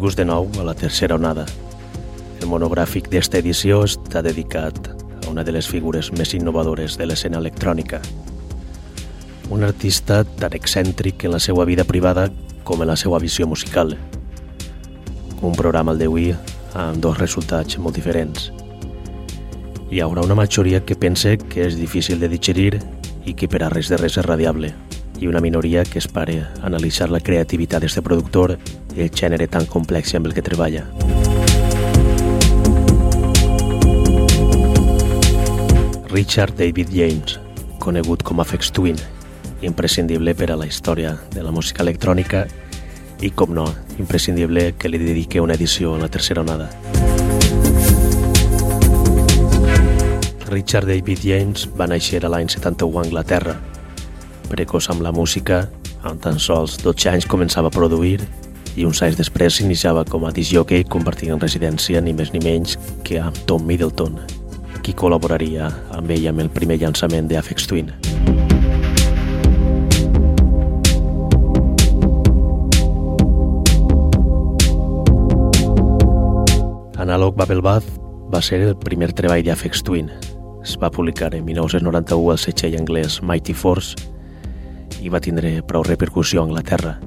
Benvinguts de nou a la tercera onada. El monogràfic d'esta edició està dedicat a una de les figures més innovadores de l'escena electrònica. Un artista tan excèntric en la seva vida privada com en la seva visió musical. Un programa el d'avui amb dos resultats molt diferents. Hi haurà una majoria que pense que és difícil de digerir i que per a res de res és radiable i una minoria que espera analitzar la creativitat d'aquest productor el gènere tan complex amb el que treballa. Richard David James, conegut com a Fex Twin, imprescindible per a la història de la música electrònica i, com no, imprescindible que li dedique una edició en la tercera onada. Richard David James va néixer a l'any 71 a Anglaterra precoç amb la música, amb tan sols 12 anys començava a produir i uns anys després s'iniciava com a disjockey compartint residència ni més ni menys que amb Tom Middleton, qui col·laboraria amb ell amb el primer llançament de Twin. Analog Babelbath va ser el primer treball d'Afex Twin. Es va publicar en 1991 al setxell anglès Mighty Force i va tindre prou repercussió a Anglaterra.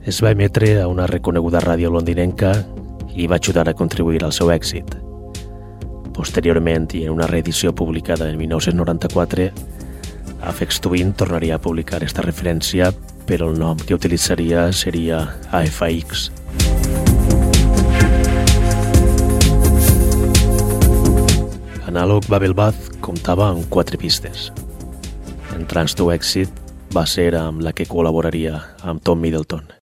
Es va emetre a una reconeguda ràdio londinenca i va ajudar a contribuir al seu èxit. Posteriorment, i en una reedició publicada en 1994, Afex Twin tornaria a publicar esta referència, però el nom que utilitzaria seria AFX. Analog Babelbath comptava amb quatre pistes. En trans to èxit va ser amb la que col·laboraria amb Tom Middleton.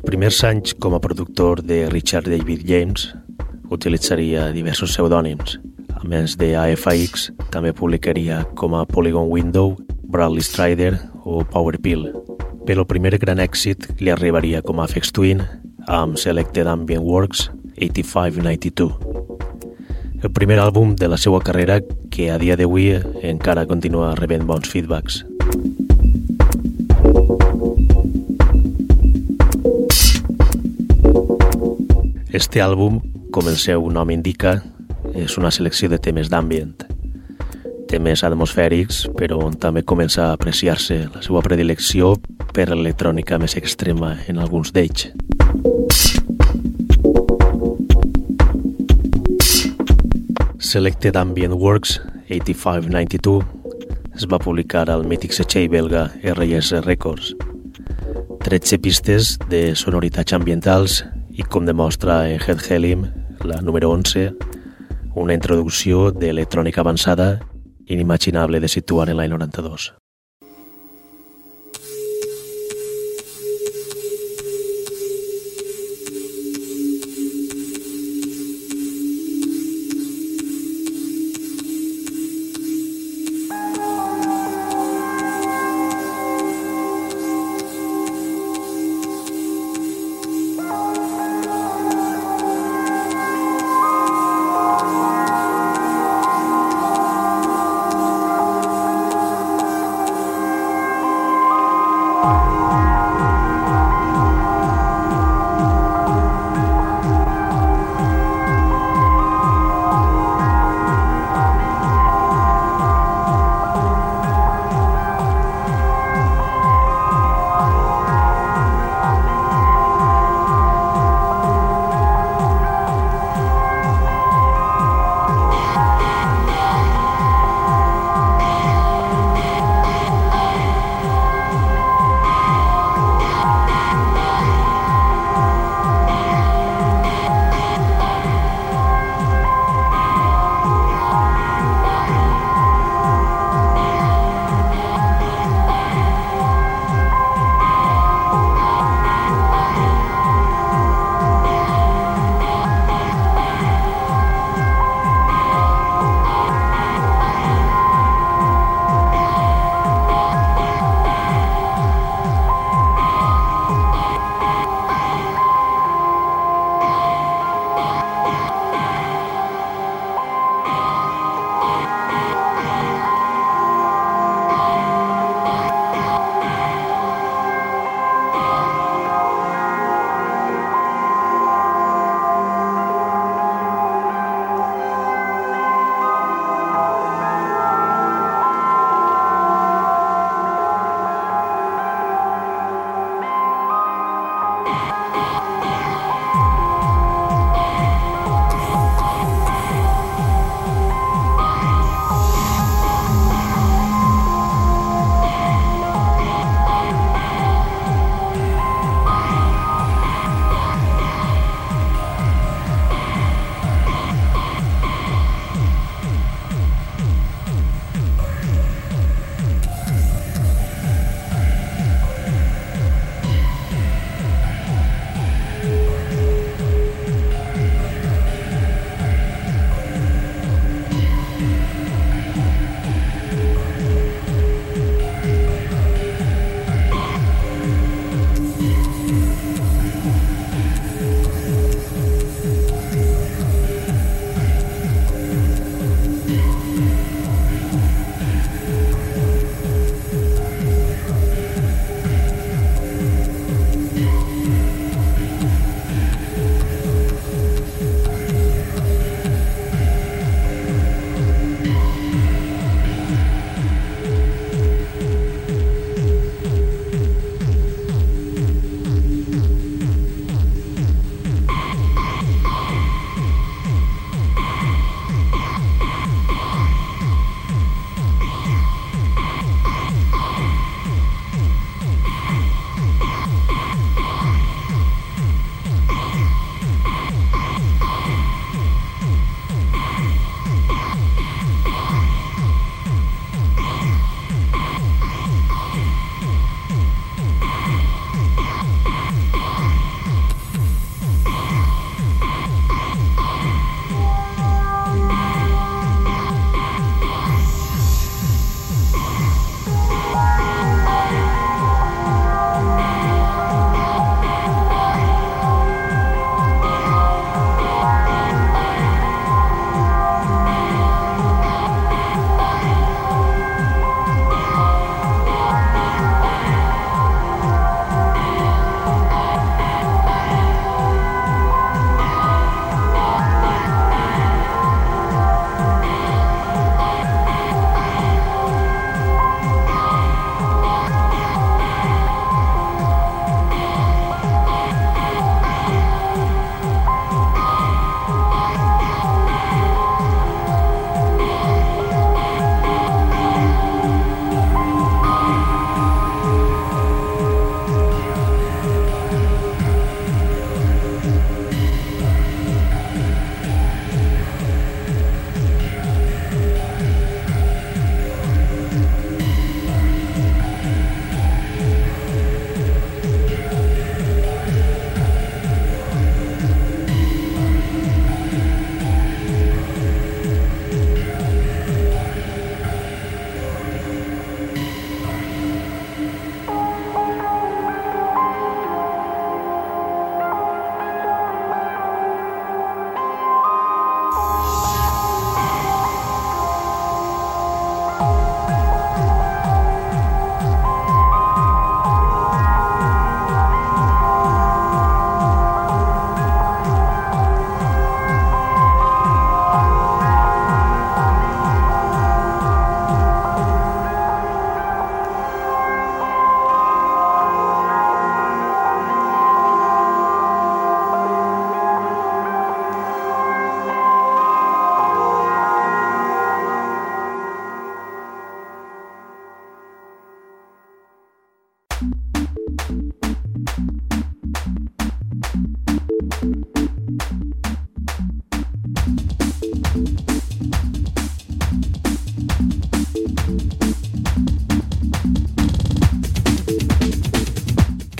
Primers anys com a productor de Richard David James utilitzaria diversos pseudònims. A més de AFX, també publicaria com a Polygon Window, Bradley Strider o Power Pill. Però el primer gran èxit li arribaria com a Afex Twin amb Selected Ambient Works 8592. El primer àlbum de la seva carrera que a dia d'avui encara continua rebent bons feedbacks. Este àlbum, com el seu nom indica, és una selecció de temes d'ambient, temes atmosfèrics, però on també comença a apreciar-se la seva predilecció per l'electrònica més extrema en alguns d'ells. Selected Ambient Works 8592 es va publicar al mític setxell belga RS Records. 13 pistes de sonoritats ambientals i com demostra en Head Helim, la número 11, una introducció d'electrònica avançada inimaginable de situar en l'any 92.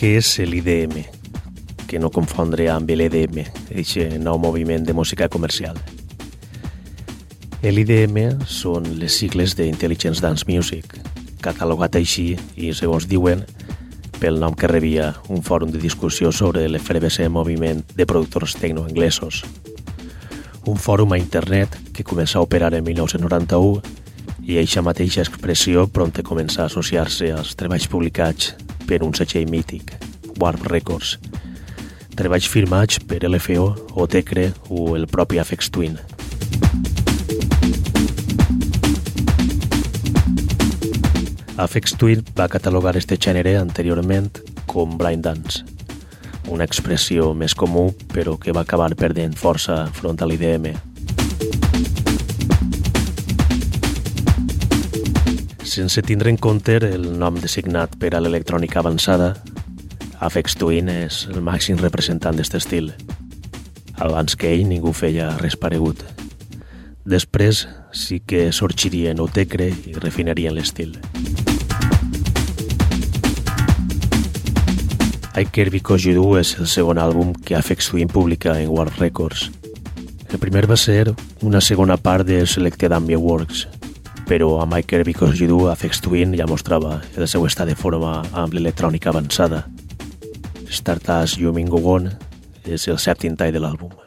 Què és l'IDM, que no confondre amb l'EDM, aquest nou moviment de música comercial. L'IDM són les sigles d'Intelligence Dance Music, catalogat així i, segons diuen, pel nom que rebia un fòrum de discussió sobre l'efervescent moviment de productors tecnoanglesos. Un fòrum a internet que comença a operar en 1991 i eixa mateixa expressió prompte comença a associar-se als treballs publicats per un setxell mític, Warp Records, treballs firmats per LFO, Otecre o el propi Afex Twin. Afex Twin va catalogar este gènere anteriorment com blind dance, una expressió més comú però que va acabar perdent força front a l'IDM. Sense tindre en compte el nom designat per a l'electrònica avançada, Afex Twin és el màxim representant d'aquest estil. Abans que ell ningú feia res paregut. Després sí que sorgirien Otecre i refinarien l'estil. I Care Because You Do és el segon àlbum que Afex Twin publica en Warp Records. El primer va ser una segona part de Selected Ambient Works, però a Mike Because You Do, Afex Twin ja mostrava el seu estat de forma amb l'electrònica avançada. Stardust You Mean Go On és el sèptim tall de l'àlbum.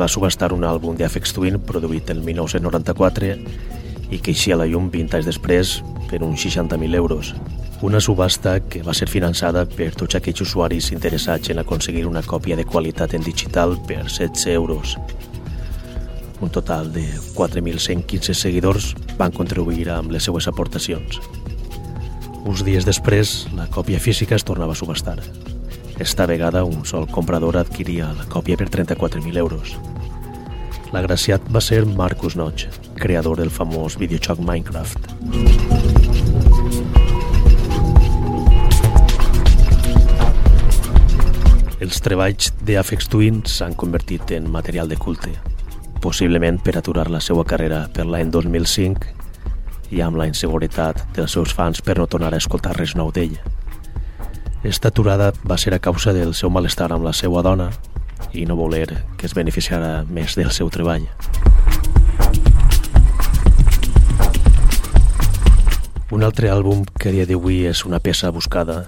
Va subestar un àlbum d'Afex Twin produït el 1994 i que eixia la llum 20 anys després per uns 60.000 euros. Una subhasta que va ser finançada per tots aquells usuaris interessats en aconseguir una còpia de qualitat en digital per 16 euros. Un total de 4.115 seguidors van contribuir amb les seues aportacions. Uns dies després, la còpia física es tornava a subestar. Esta vegada un sol comprador adquiria la còpia per 34.000 euros. L'agraciat va ser Marcus Notch, creador del famós videojoc Minecraft. Els treballs d'Afex Twin s'han convertit en material de culte, possiblement per aturar la seva carrera per l'any 2005 i amb la inseguretat dels seus fans per no tornar a escoltar res nou d'ella. Esta aturada va ser a causa del seu malestar amb la seva dona i no voler que es beneficiara més del seu treball. Un altre àlbum que a dia d'avui és una peça buscada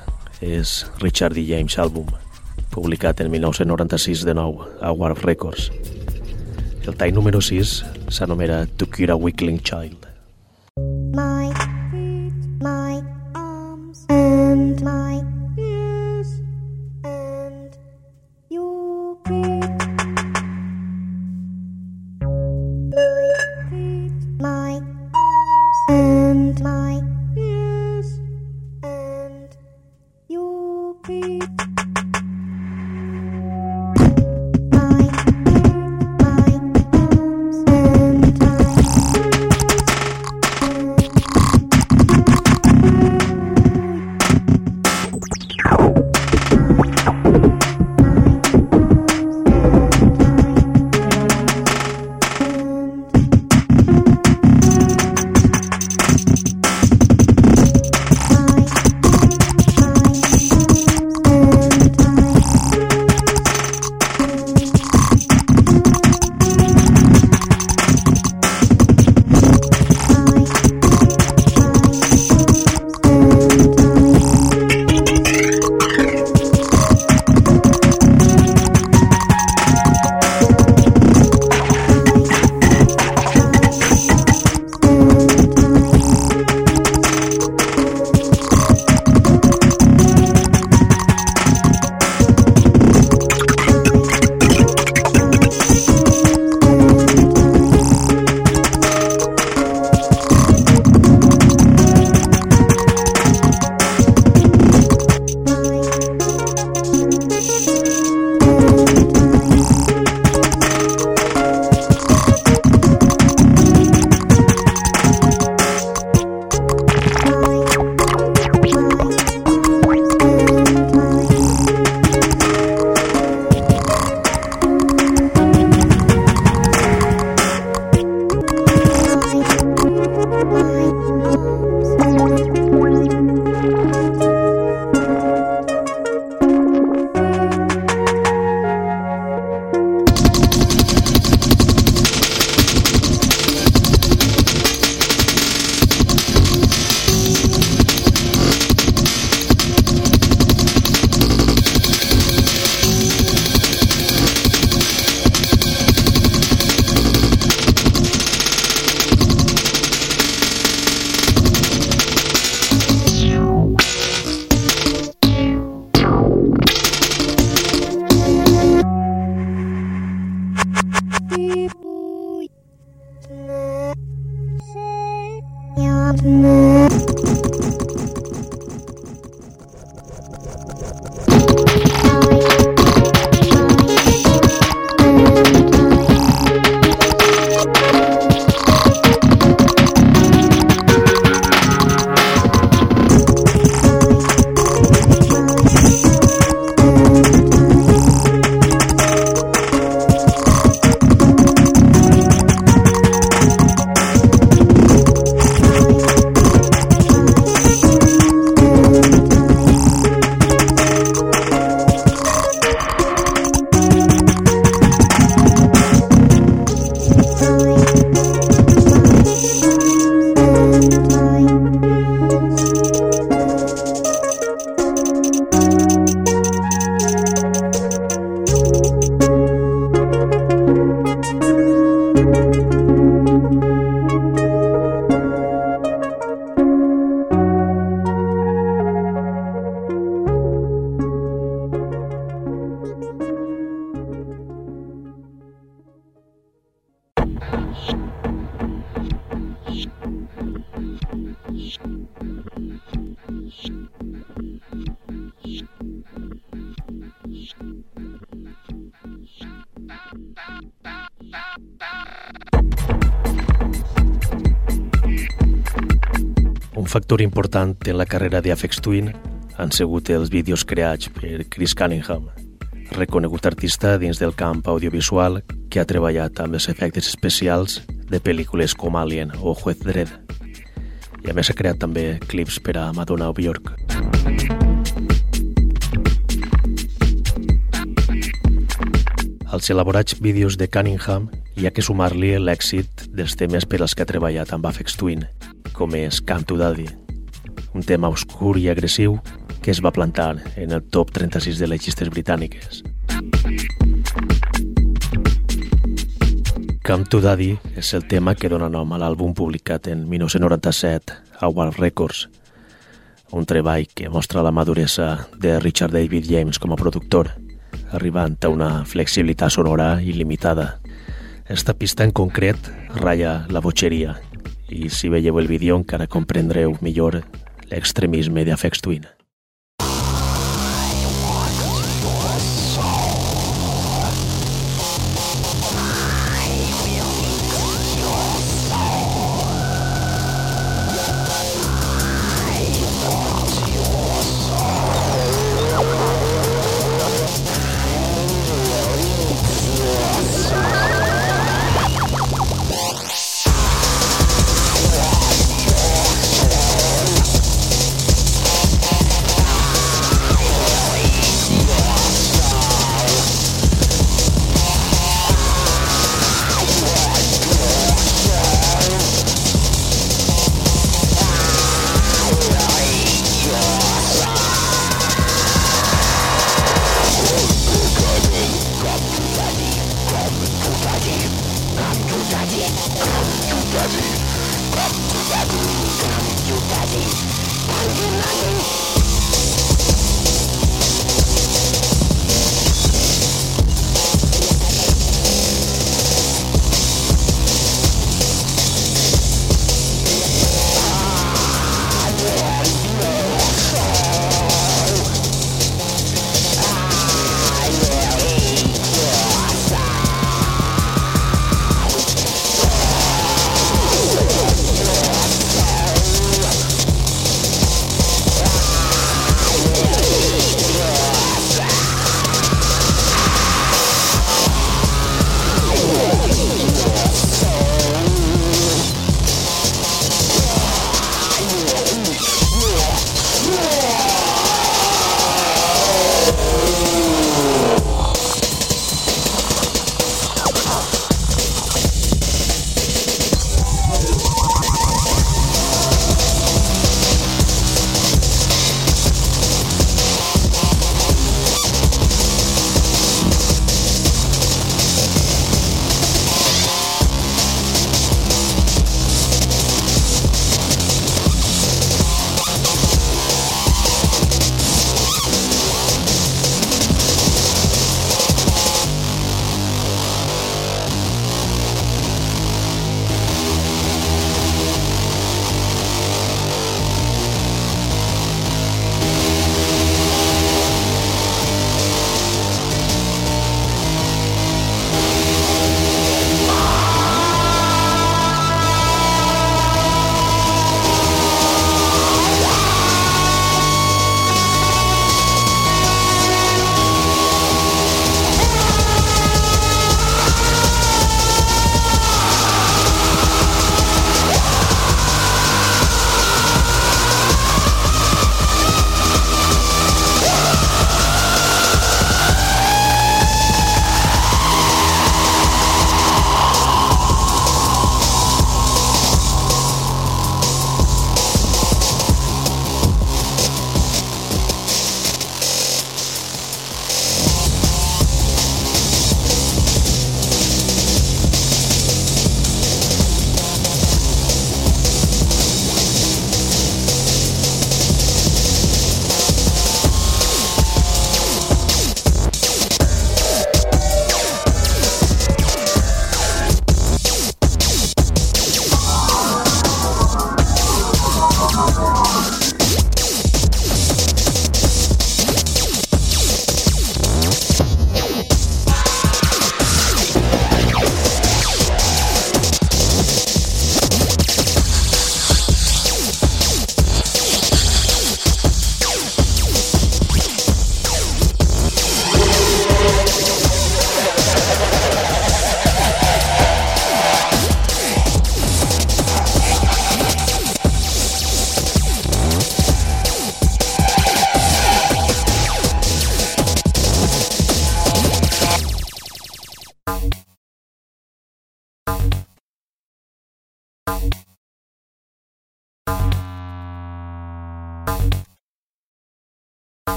és Richard D. James Album, publicat en 1996 de nou a Warp Records. El tall número 6 s'anomena To Cure a Weakling Child. Factor important en la carrera de Afex Twin han sigut els vídeos creats per Chris Cunningham, reconegut artista dins del camp audiovisual que ha treballat amb els efectes especials de pel·lícules com Alien o Juez Dredd. I a més ha creat també clips per a Madonna o Bjork. Als elaborats vídeos de Cunningham hi ha que sumar-li l'èxit dels temes per als que ha treballat amb Afex Twin, com és Come to Daddy, un tema obscur i agressiu que es va plantar en el top 36 de les llistes britàniques. Come to Daddy és el tema que dona nom a l'àlbum publicat en 1997 a Warp Records, un treball que mostra la maduresa de Richard David James com a productor, arribant a una flexibilitat sonora il·limitada. Esta pista en concret ratlla la botxeria i si veieu el vídeo encara comprendreu millor l'extremisme d'Afex Twin.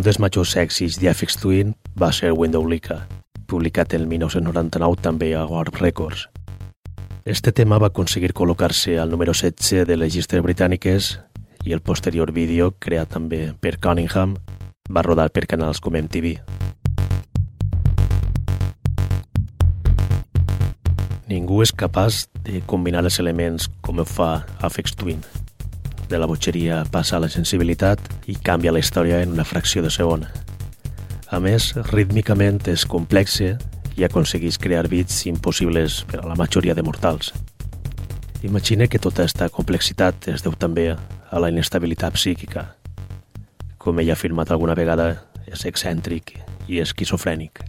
Un dels majors èxits d'Afex Twin va ser Window Lika, publicat el 1999 també a Warp Records. Este tema va aconseguir col·locar-se al número 16 de les llistes britàniques i el posterior vídeo, creat també per Cunningham, va rodar per canals com MTV. Ningú és capaç de combinar els elements com ho fa Afex Twin. De la botxeria passa a la sensibilitat i canvia la història en una fracció de segon. A més, rítmicament és complexe i aconsegueix crear bits impossibles per a la majoria de mortals. Imagina que tota aquesta complexitat es deu també a la inestabilitat psíquica. Com ella ha afirmat alguna vegada, és excèntric i esquizofrènic.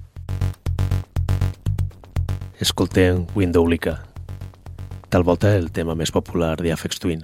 Escoltem Windowlica, tal volta el tema més popular de Afex Twin.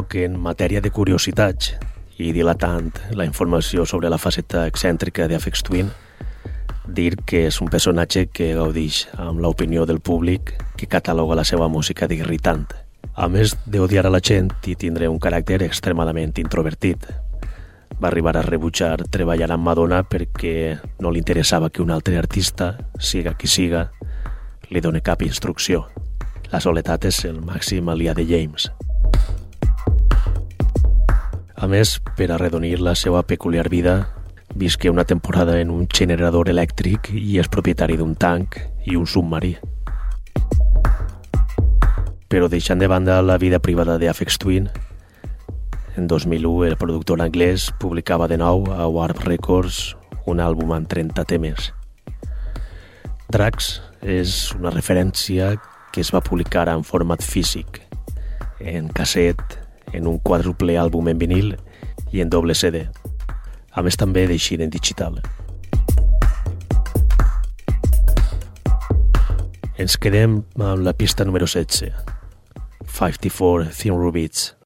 Poc en matèria de curiositats i dilatant la informació sobre la faceta excèntrica d'Afex Twin, dir que és un personatge que gaudix amb l'opinió del públic que cataloga la seva música d'irritant. A més d'odiar a la gent i tindre un caràcter extremadament introvertit. Va arribar a rebutjar treballar amb Madonna perquè no li interessava que un altre artista, siga qui siga, li doni cap instrucció. La soledat és el màxim alià de James. A més, per arredonir la seva peculiar vida, visqué una temporada en un generador elèctric i és propietari d'un tanc i un submarí. Però deixant de banda la vida privada d'Afex Twin, en 2001 el productor anglès publicava de nou a Warp Records un àlbum amb 30 temes. Drax és una referència que es va publicar en format físic, en casset, en un quadruple àlbum en vinil i en doble CD, a més també d'eixir en digital. Ens quedem amb la pista número 16, 54 Thin Rubits.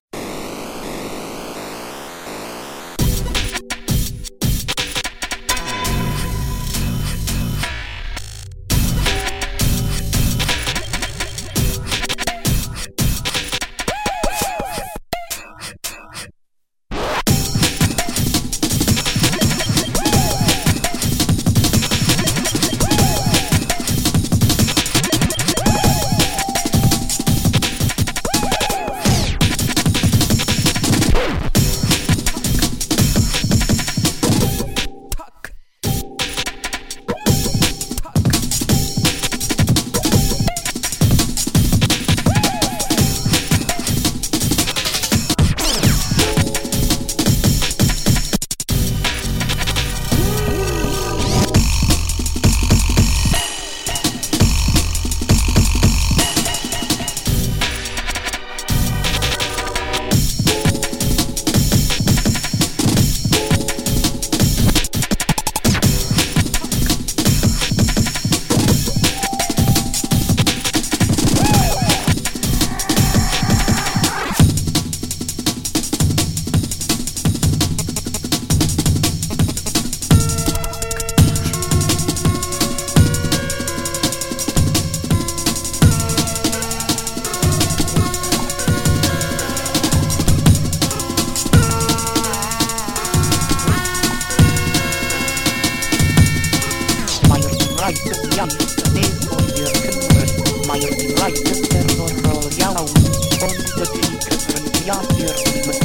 Mają mi lajkę, terror royału, on the peak, when we are here,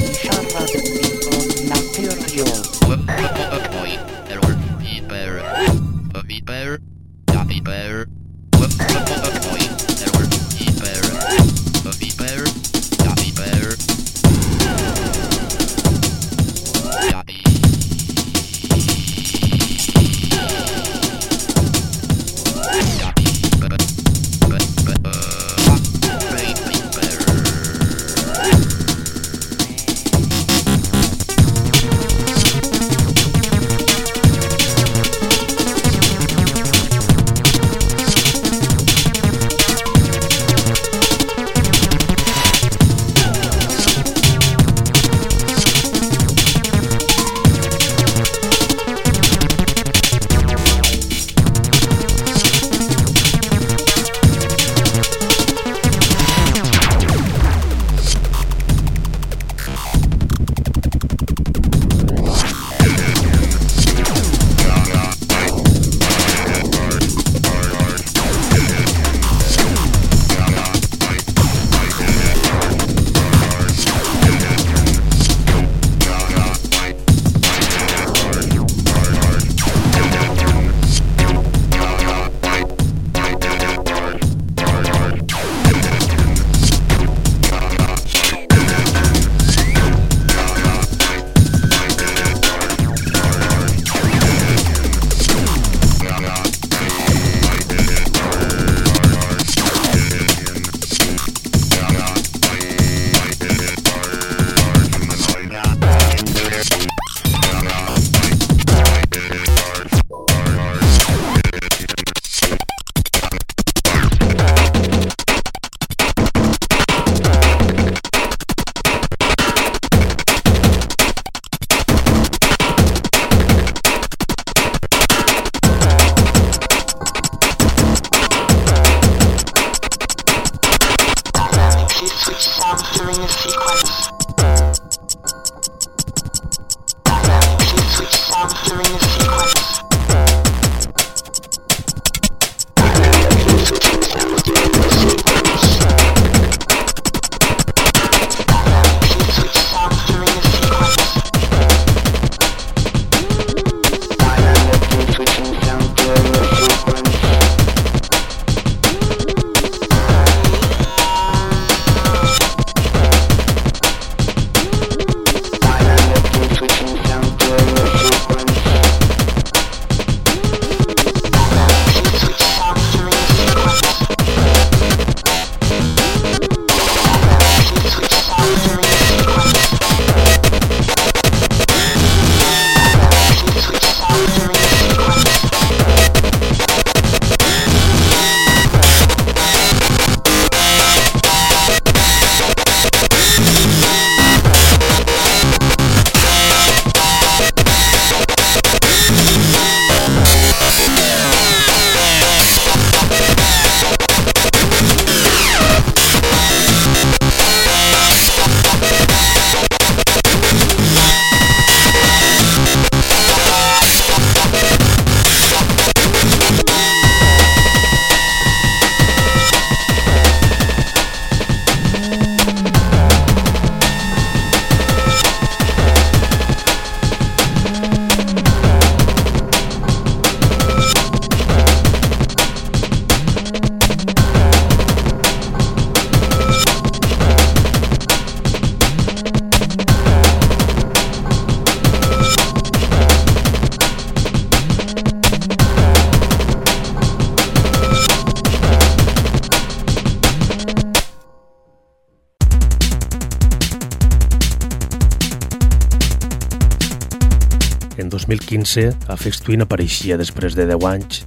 2015, Afex Twin apareixia després de 10 anys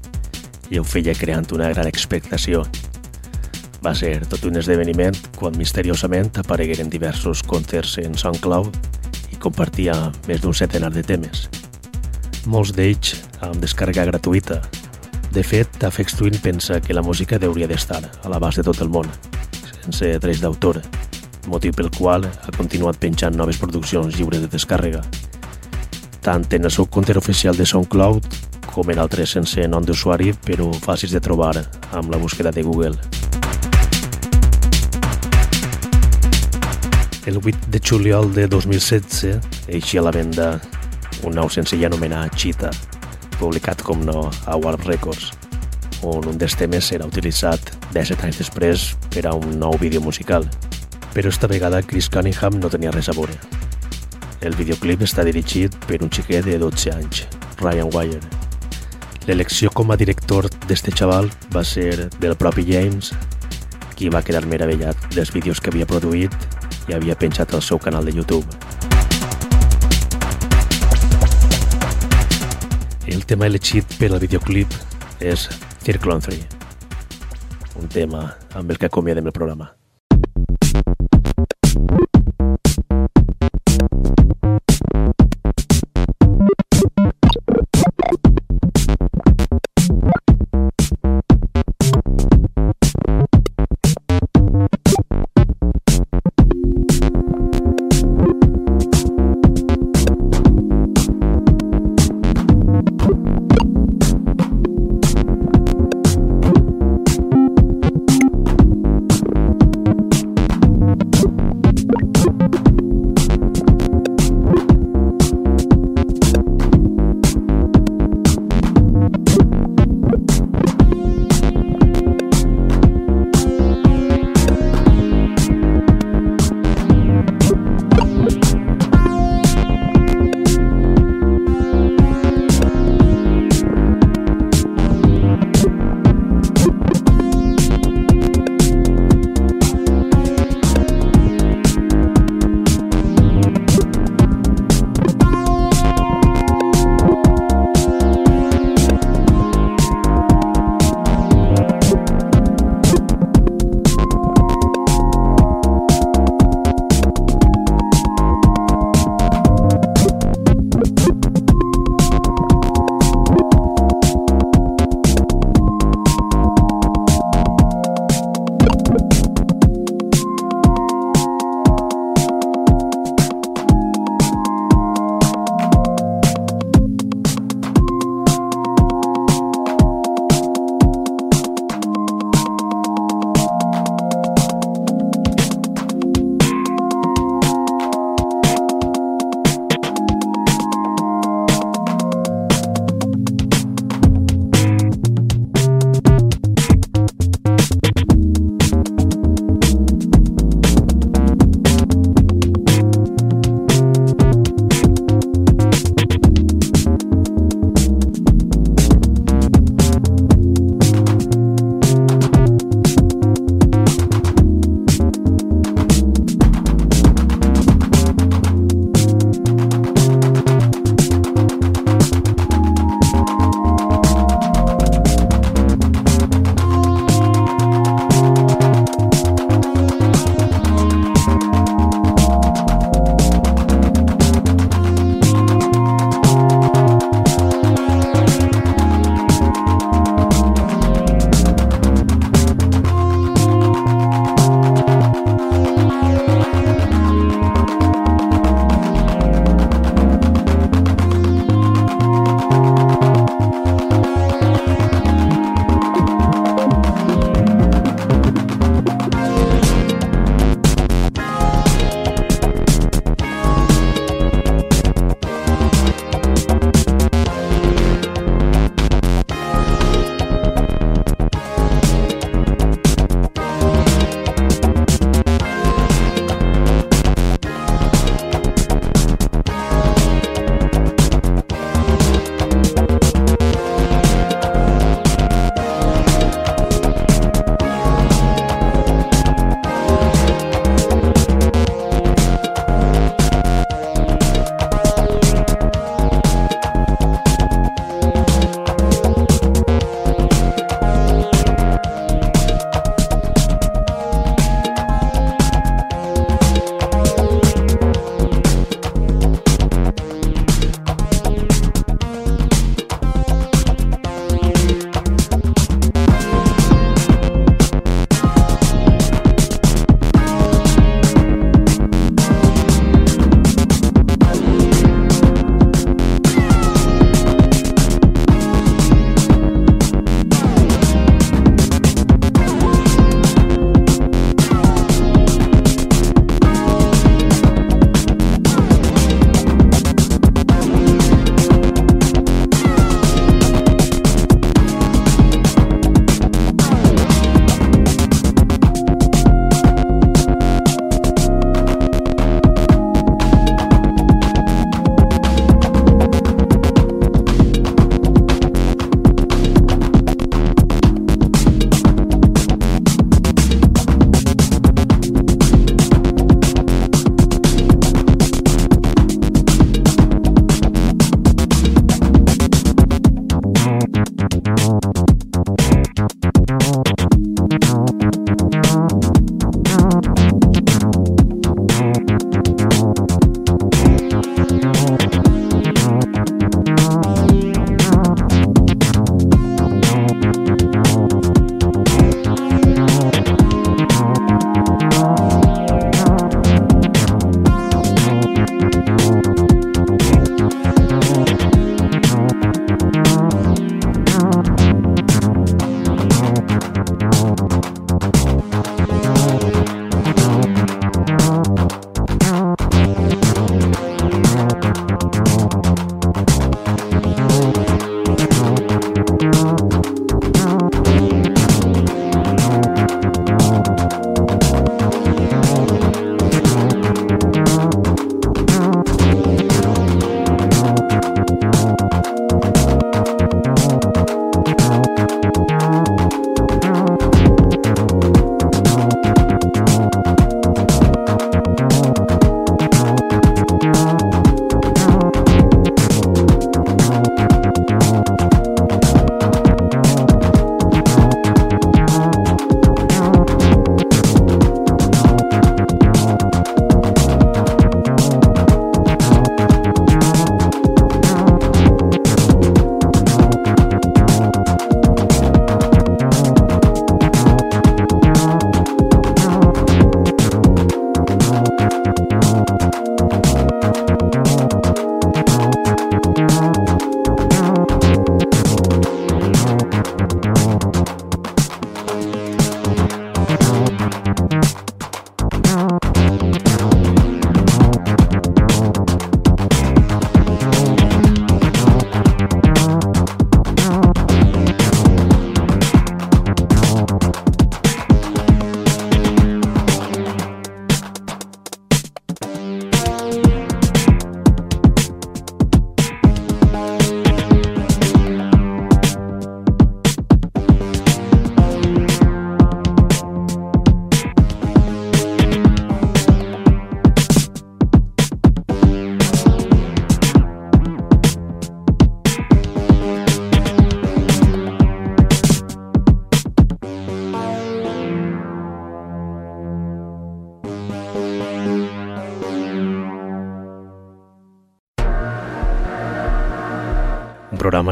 i ho feia creant una gran expectació. Va ser tot un esdeveniment quan misteriosament aparegueren diversos concerts en SoundCloud i compartia més d'un centenar de temes. Molts d'ells amb descàrrega gratuïta. De fet, Afex Twin pensa que la música hauria d'estar a l'abast de tot el món, sense drets d'autor, motiu pel qual ha continuat penjant noves produccions lliures de descàrrega, tant en el seu compte oficial de SoundCloud com en altres sense nom d'usuari però fàcils de trobar amb la búsqueda de Google. El 8 de juliol de 2016 eixia a la venda un nou senzill anomenat Cheetah, publicat com no a Warp Records, on un dels temes serà utilitzat 17 anys després per a un nou vídeo musical. Però esta vegada Chris Cunningham no tenia res a veure. El videoclip està dirigit per un xiquet de 12 anys, Ryan Wire. L'elecció com a director d'este xaval va ser del propi James, qui va quedar meravellat dels vídeos que havia produït i havia penjat al seu canal de YouTube. El tema elegit per al videoclip és Circle on 3, un tema amb el que acomiadem el programa.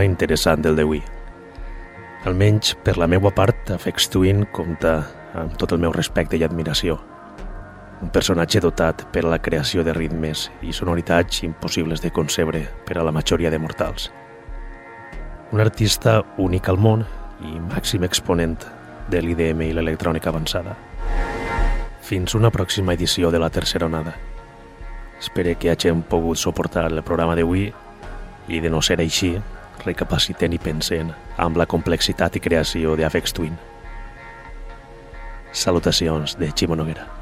Programa interessant del d'avui. Almenys per la meva part, Afex Twin compta amb tot el meu respecte i admiració. Un personatge dotat per a la creació de ritmes i sonoritats impossibles de concebre per a la majoria de mortals. Un artista únic al món i màxim exponent de l'IDM i l'electrònica avançada. Fins una pròxima edició de la tercera onada. Espero que hagin pogut suportar el programa d'avui i, de no ser així, recapaciten i pensen amb la complexitat i creació d'Afex Twin. Salutacions de Ximo Noguera.